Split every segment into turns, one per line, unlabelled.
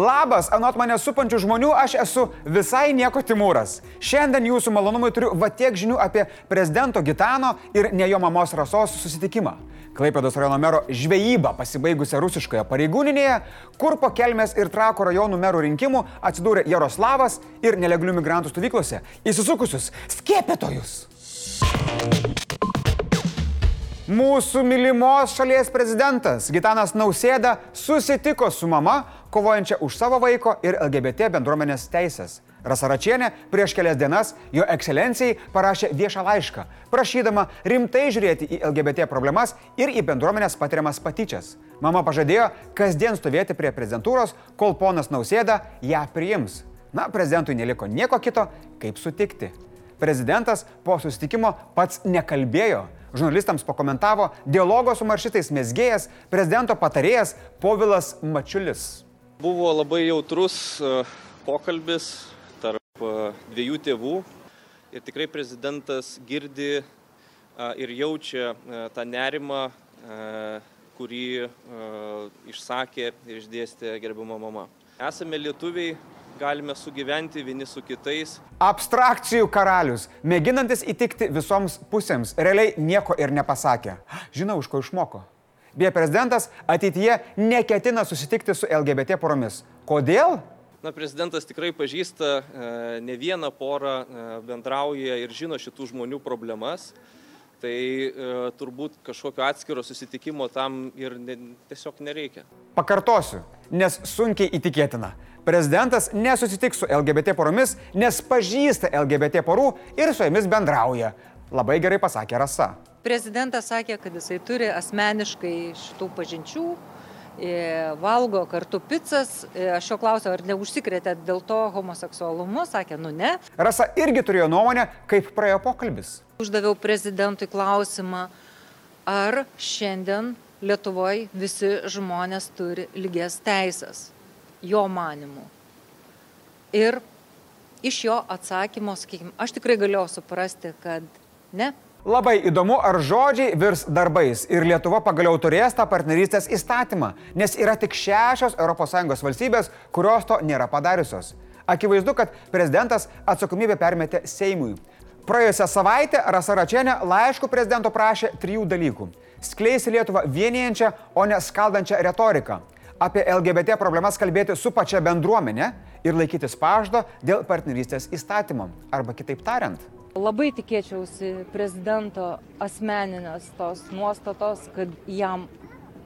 Labas, anot mane supančių žmonių, aš esu visai nieko Timūras. Šiandien jūsų malonumui turiu va tiek žinių apie prezidento Gitano ir ne jo mamos rasos susitikimą. Klaipėdos rajono mero žvejybą pasibaigusią rusiškoje pareigūninėje, kur po Kelmės ir Trako rajonų merų rinkimų atsidūrė Jaroslavas ir nelegalių migrantų stovyklose įsisukusius skiepėtojus. Mūsų mylimos šalies prezidentas Gitanas Nausėda susitiko su mama, kovojančia už savo vaiko ir LGBT bendruomenės teisės. Rasaračienė prieš kelias dienas jo ekscelencijai parašė viešą laišką, prašydama rimtai žiūrėti į LGBT problemas ir į bendruomenės patiriamas patyčias. Mama pažadėjo kasdien stovėti prie prezidentūros, kol ponas Nausėda ją priims. Na, prezidentui neliko nieko kito, kaip sutikti. Prezidentas po susitikimo pats nekalbėjo, žurnalistams pakomentavo dialogo su maršitais mesgėjas, prezidento patarėjas Povilas Mačiulis.
Buvo labai jautrus e, pokalbis tarp e, dviejų tėvų ir tikrai prezidentas girdi e, ir jaučia tą nerimą, kurį išsakė ir išdėstė gerbimo mama. Esame lietuviai, galime sugyventi vieni su kitais.
Abstrakcijų karalius, mėginantis įtikti visoms pusėms, realiai nieko ir nepasakė. Žinau, iš ko išmoko. Beje, prezidentas ateityje neketina susitikti su LGBT poromis. Kodėl?
Na, prezidentas tikrai pažįsta e, ne vieną porą, e, bendrauja ir žino šitų žmonių problemas. Tai e, turbūt kažkokio atskiro susitikimo tam ir ne, tiesiog nereikia.
Pakartosiu, nes sunkiai įtikėtina. Prezidentas nesusitiks su LGBT poromis, nes pažįsta LGBT porų ir su jomis bendrauja. Labai gerai pasakė Rasa.
Prezidentas sakė, kad jisai turi asmeniškai šitų pažinčių, e, valgo kartu pizzas. E, aš jo klausiau, ar neužsikrėtė dėl to homoseksualumu, sakė, nu ne.
Rasa irgi turėjo nuomonę, kaip praėjo pokalbis.
Uždaviau prezidentui klausimą, ar šiandien Lietuvoje visi žmonės turi lygias teisės jo manimu. Ir iš jo atsakymo, sakykime, aš tikrai galėjau suprasti, kad ne.
Labai įdomu, ar žodžiai virs darbais ir Lietuva pagaliau turės tą partnerystės įstatymą, nes yra tik šešios ES valstybės, kurios to nėra padariusios. Akivaizdu, kad prezidentas atsakomybę permetė Seimui. Praėjusią savaitę Rasa Račienė laišku prezidento prašė trijų dalykų - skleisti Lietuvą vienijančią, o ne skaldančią retoriką apie LGBT problemas kalbėti su pačia bendruomenė ir laikytis pažado dėl partnerystės įstatymo. Arba kitaip tariant.
Labai tikėčiausi prezidento asmeninės tos nuostatos, kad jam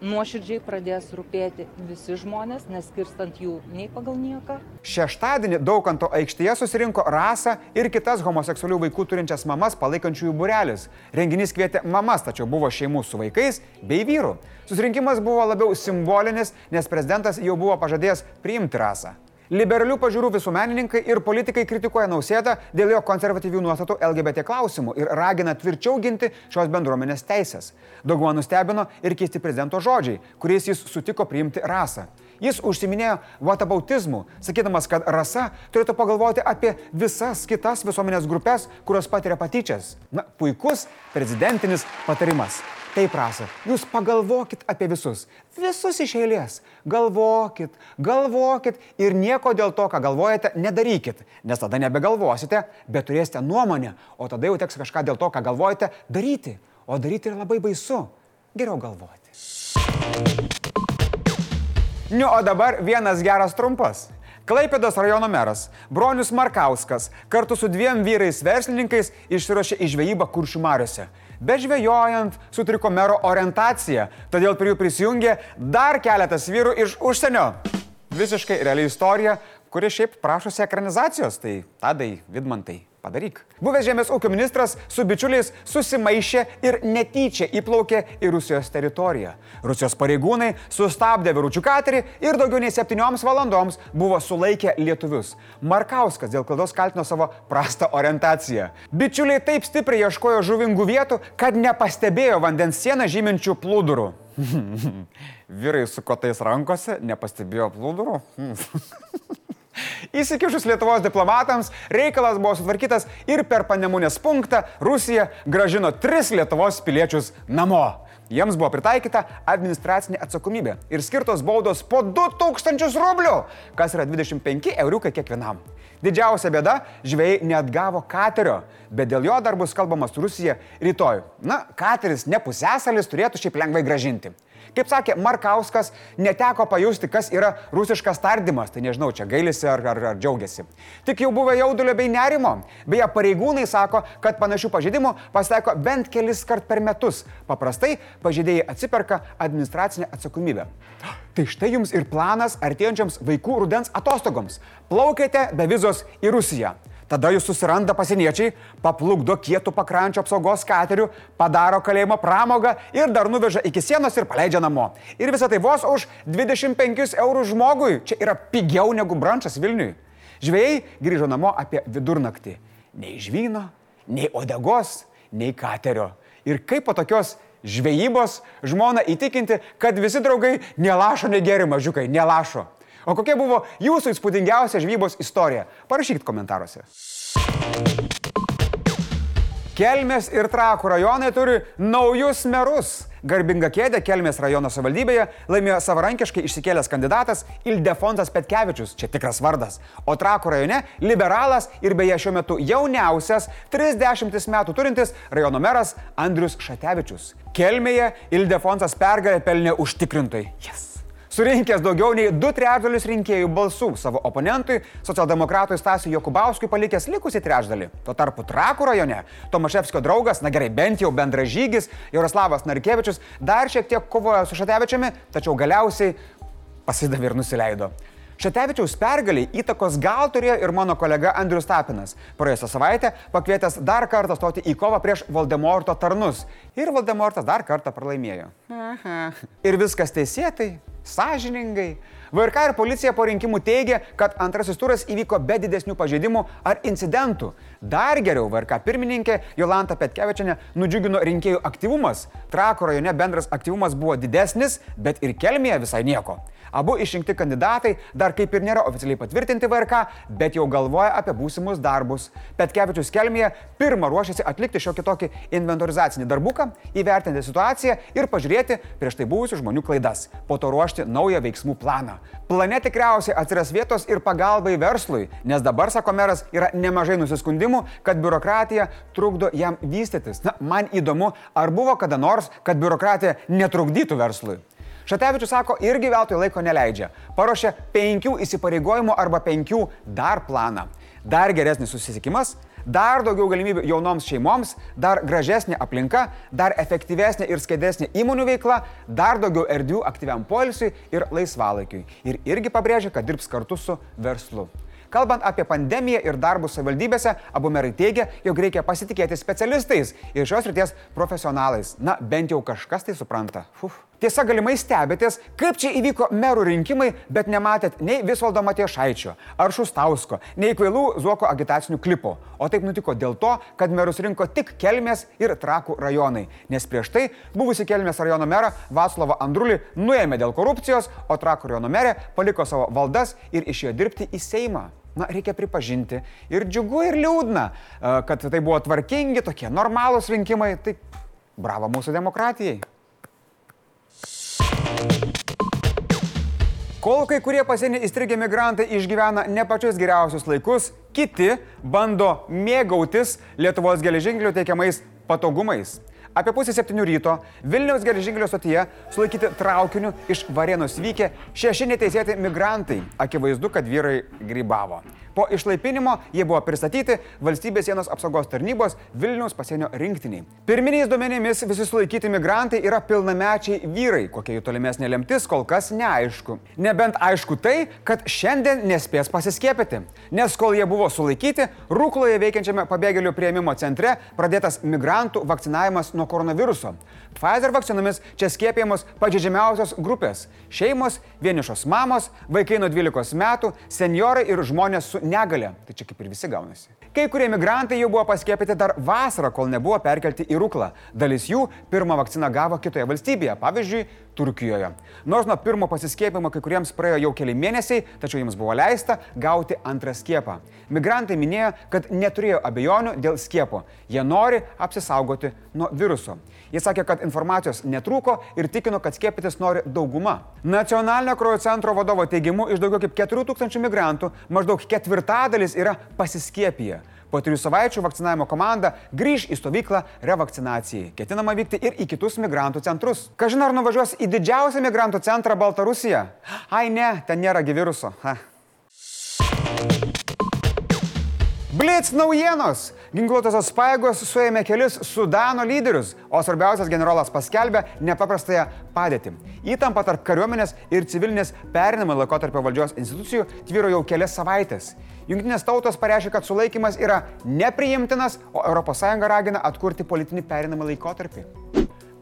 nuoširdžiai pradės rūpėti visi žmonės, neskirstant jų nei pagal nieką.
Šeštadienį Daukanto aikštėje susirinko rasą ir kitas homoseksualių vaikų turinčias mamas palaikančiųjų burelis. Renginys kvietė mamas, tačiau buvo šeimų su vaikais bei vyrų. Susirinkimas buvo labiau simbolinis, nes prezidentas jau buvo pažadėjęs priimti rasą. Liberalių pažiūrų visuomenininkai ir politikai kritikuoja Nausėdą dėl jo konservatyvių nuostatų LGBT klausimų ir ragina tvirčiau ginti šios bendruomenės teisės. Daugumą nustebino ir keisti prezidento žodžiai, kuriais jis sutiko priimti rasą. Jis užsiminėjo vatabautizmu, sakydamas, kad rasa turėtų pagalvoti apie visas kitas visuomenės grupės, kurios patiria patyčias. Na, puikus prezidentinis patarimas. Taip, rasa, jūs pagalvokit apie visus. Visus iš eilės. Galvokit, galvokit ir nieko dėl to, ką galvojate, nedarykit. Nes tada nebegalvosite, bet turėsite nuomonę, o tada jau teks kažką dėl to, ką galvojate, daryti. O daryti yra labai baisu. Geriau galvoti. Nu, o dabar vienas geras trumpas. Klaipėdos rajono meras Bronius Markauskas kartu su dviem vyrais verslininkais išsiuošė į žvejybą kuršių mariuose. Bežvėjojant sutriko mero orientacija, todėl prie jų prisijungė dar keletas vyrų iš užsienio. Visiškai reali istorija, kuri šiaip prašosi ekranizacijos, tai tadai Vidmantai padaryk. Buvęs žemės ūkio ministras su bičiuliais susimaišė ir netyčia įplaukė į Rusijos teritoriją. Rusijos pareigūnai sustabdė viručių katerį ir daugiau nei septynioms valandoms buvo sulaikę lietuvius. Markauskas dėl klaidos kaltino savo prastą orientaciją. Bičiuliai taip stipriai ieškojo žuvingų vietų, kad nepastebėjo vandens sieną žyminčių plūdurų. Vyrai su kotais rankose nepastebėjo plūdurų. Įsikišus Lietuvos diplomatams, reikalas buvo sutvarkytas ir per panemunės punktą Rusija gražino tris Lietuvos piliečius namo. Jiems buvo pritaikyta administracinė atsakomybė ir skirtos baudos po 2000 rublių, kas yra 25 euriukai kiekvienam. Didžiausia bėda - žvėjai neatgavo katerio, bet dėl jo dar bus kalbamas Rusija rytoj. Na, kateris ne pusėsalis turėtų šiaip lengvai gražinti. Kaip sakė Markauskas, neteko pajusti, kas yra rusiškas tardymas. Tai nežinau, čia gailisi ar, ar, ar džiaugiasi. Tik jau buvo jaudulio bei nerimo. Beje, pareigūnai sako, kad panašių pažeidimų pasitaiko bent kelis kart per metus. Paprastai pažeidėjai atsiperka administracinę atsakomybę. Tai štai jums ir planas artėjančiams vaikų rudens atostogoms. Plaukite be vizos į Rusiją. Tada jūs susiranda pasieniečiai, paplukdo kietų pakrančio apsaugos katerių, padaro kalėjimo pramogą ir dar nuveža iki sienos ir paleidžia namo. Ir visą tai vos už 25 eurų žmogui. Čia yra pigiau negu brančas Vilniui. Žvėjai grįžo namo apie vidurnaktį. Nei žvyno, nei odegos, nei katerio. Ir kaip po tokios žvejybos žmona įtikinti, kad visi draugai nelašo negeri mažiukai, nelašo. O kokia buvo jūsų įspūdingiausia žvybos istorija? Parašykit komentaruose. Kelmės ir Trakų rajonai turi naujus merus. Garbingą kėdę Kelmės rajono savivaldybėje laimėjo savarankiškai išsikėlęs kandidatas Ildefonsas Petkevičius, čia tikras vardas. O Trakų rajone liberalas ir beje šiuo metu jauniausias, 30 metų turintis rajono meras Andrius Šatevičius. Kelmėje Ildefonsas pergalę pelnė užtikrintai. Yes surinkęs daugiau nei du trečdalius rinkėjų balsų savo oponentui, socialdemokratui Stasiu Jokubauskui palikęs likusį trečdalį. Tuo tarpu Trakų rajone Tomaševskio draugas, na gerai, bent jau bendražygis Jaroslavas Narkevičius dar šiek tiek kovojo su Šatevičiumi, tačiau galiausiai pasidavė ir nusileido. Šatevičiaus pergaliai įtakos gal turėjo ir mano kolega Andrius Tapinas, praėjusią savaitę pakvietęs dar kartą stoti į kovą prieš Voldemorto tarnus. Ir Voldemortas dar kartą pralaimėjo. Aha. Ir viskas teisėtai, sąžiningai. VRK ir policija po rinkimų teigia, kad antrasis turas įvyko be didesnių pažeidimų ar incidentų. Dar geriau VRK pirmininkė Jolanta Petkevičiane nudžiugino rinkėjų aktyvumas. Trako rajone bendras aktyvumas buvo didesnis, bet ir kelmėje visai nieko. Abu išrinkti kandidatai dar kaip ir nėra oficialiai patvirtinti VRK, bet jau galvoja apie būsimus darbus. Petkevičius Kelmėje pirmą ruošiasi atlikti šiokį tokį inventorizacinį darbuką, įvertinti situaciją ir pažiūrėti prieš tai buvusių žmonių klaidas. Po to ruošti naują veiksmų planą. Plane tikriausiai atsiras vietos ir pagalbai verslui, nes dabar, sako meras, yra nemažai nusiskundimų, kad biurokratija trukdo jam vystytis. Na, man įdomu, ar buvo kada nors, kad biurokratija netrukdytų verslui. Šatevičius sako, irgi veltui laiko neleidžia. Paruošė penkių įsipareigojimų arba penkių dar planą. Dar geresnis susisiekimas, dar daugiau galimybių jaunoms šeimoms, dar gražesnė aplinka, dar efektyvesnė ir skaidresnė įmonių veikla, dar daugiau erdvių aktyviam poilsiui ir laisvalaikiui. Ir irgi pabrėžia, kad dirbs kartu su verslu. Kalbant apie pandemiją ir darbus savivaldybėse, abu merai teigia, jog reikia pasitikėti specialistais ir šios ryties profesionalais. Na, bent jau kažkas tai supranta. Uf. Tiesa, galimai stebėtės, kaip čia įvyko merų rinkimai, bet nematėt nei Visvaldo Matiešaičio, ar Šustausko, nei kvailų Zuoko agitacinių klipų. O taip nutiko dėl to, kad merus rinko tik Kelmės ir Trakų rajonai, nes prieš tai buvusi Kelmės rajono merą Vaclavą Andrulį nuėmė dėl korupcijos, o Trakų rajono merė paliko savo valdas ir išėjo dirbti į Seimą. Na, reikia pripažinti. Ir džiugu, ir liūdna, e, kad tai buvo tvarkingi, tokie normalūs rinkimai. Tai bravo mūsų demokratijai. Kol kai kurie pasienį įstrigę migrantai išgyvena ne pačius geriausius laikus, kiti bando mėgautis Lietuvos geležinkelių teikiamais patogumais. Apie pusę septynių ryto Vilniaus geležinkelio stotyje sulaikyti traukiniu iš Varėnos vykę šeši neteisėti migrantai. Akivaizdu, kad vyrai grybavo. Po išlaipinimo jie buvo pristatyti valstybės sienos apsaugos tarnybos Vilniaus pasienio rinktiniai. Pirminiais duomenimis visi sulaikyti migrantai yra pilnamečiai vyrai, kokia jų tolimesnė lemtis kol kas neaišku. Nebent aišku tai, kad šiandien nespės pasiskiepyti, nes kol jie buvo sulaikyti, Rūkloje veikiančiame pabėgėlių prieimimo centre pradėtas migrantų vakcinavimas nuo koronaviruso. Pfizer vakcinomis čia skiepijamos pažeidžiamiausios grupės - šeimos, vienišos mamos, vaikai nuo 12 metų, seniorai ir žmonės su negale. Tai čia kaip ir visi gaunasi. Kai kurie migrantai jau buvo paskiepyti dar vasarą, kol nebuvo perkelti į Ruklą. Dalis jų pirmą vakciną gavo kitoje valstybėje, pavyzdžiui, Turkijoje. Nors nuo pirmo pasiskiepimo kai kuriems praėjo jau keli mėnesiai, tačiau jiems buvo leista gauti antrą skiepą. Migrantai minėjo, kad neturėjo abejonių dėl skiepo. Jie nori apsisaugoti nuo viruso. Jis sakė, kad informacijos netrūko ir tikino, kad skiepytis nori dauguma. Nacionalinio kraujo centro vadovo teigimu iš daugiau kaip 4000 migrantų maždaug ketvirtadalis yra pasiskiepiję. Po trijų savaičių vakcinavimo komanda grįž į stovyklą revakcinacijai. Ketinama vykti ir į kitus migrantų centrus. Kažin ar nuvažiuos į didžiausią migrantų centrą Baltarusiją? Ai ne, ten nėra gyviruso. Ha. Blitz naujienos. Ginkluotosios pajėgos suėmė kelis Sudano lyderius, o svarbiausias generolas paskelbė nepaprastąją padėtį. Įtampa tarp kariuomenės ir civilinės perinamo laikotarpio valdžios institucijų tvyro jau kelias savaitės. Junktinės tautos pareiškė, kad sulaikimas yra nepriimtinas, o ES ragina atkurti politinį perinamą laikotarpį.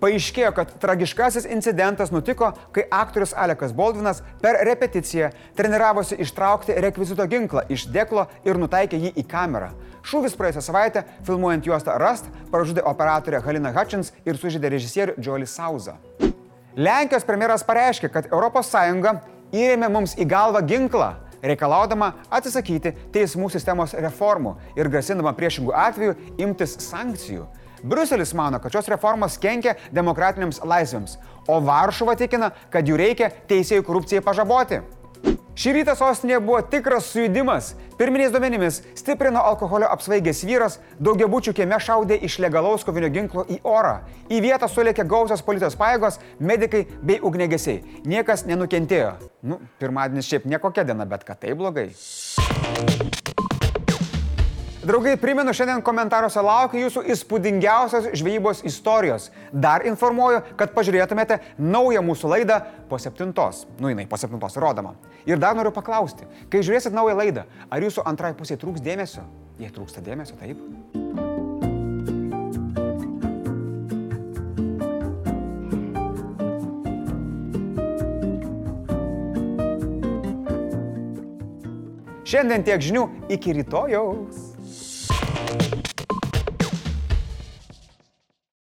Paaiškėjo, kad tragiškasis incidentas nutiko, kai aktorius Alekas Baldvinas per repeticiją treniravosi ištraukti rekvizito ginklą iš dėklo ir nutaikė jį į kamerą. Šūvis praėjusią savaitę, filmuojant juostą Rust, pražudė operatorę Halina Hutchins ir sužydė režisierių Joelį Sauzą. Lenkijos premjeras pareiškė, kad ES įrėmė mums į galvą ginklą reikalaudama atsisakyti teismų sistemos reformų ir grasindama priešingų atveju imtis sankcijų. Bruselis mano, kad šios reformos kenkia demokratinėms laisvėms, o Varšuva tikina, kad jų reikia teisėjų korupcijai pažaboti. Šį rytą sostinėje buvo tikras sujudimas. Pirminiais duomenimis stiprino alkoholio apsvaigęs vyras, daugiabučių kieme šaudė iš legalaus kovinio ginklo į orą. Į vietą sulėkė gausios policijos pajėgos, medikai bei ugnegesiai. Niekas nenukentėjo. Nu, pirmadienis šiaip nekokia diena, bet kad tai blogai. Draugai, primenu, šiandien komentaruose laukia jūsų įspūdingiausios žvejybos istorijos. Dar informuoju, kad pažiūrėtumėte naują mūsų laidą po septintos. Nu, jinai po septintos rodoma. Ir dar noriu paklausti, kai žiūrėsit naują laidą, ar jūsų antrai pusė trūks dėmesio? Jei trūksta dėmesio, taip? Šiandien tiek žinių, iki rytojaus.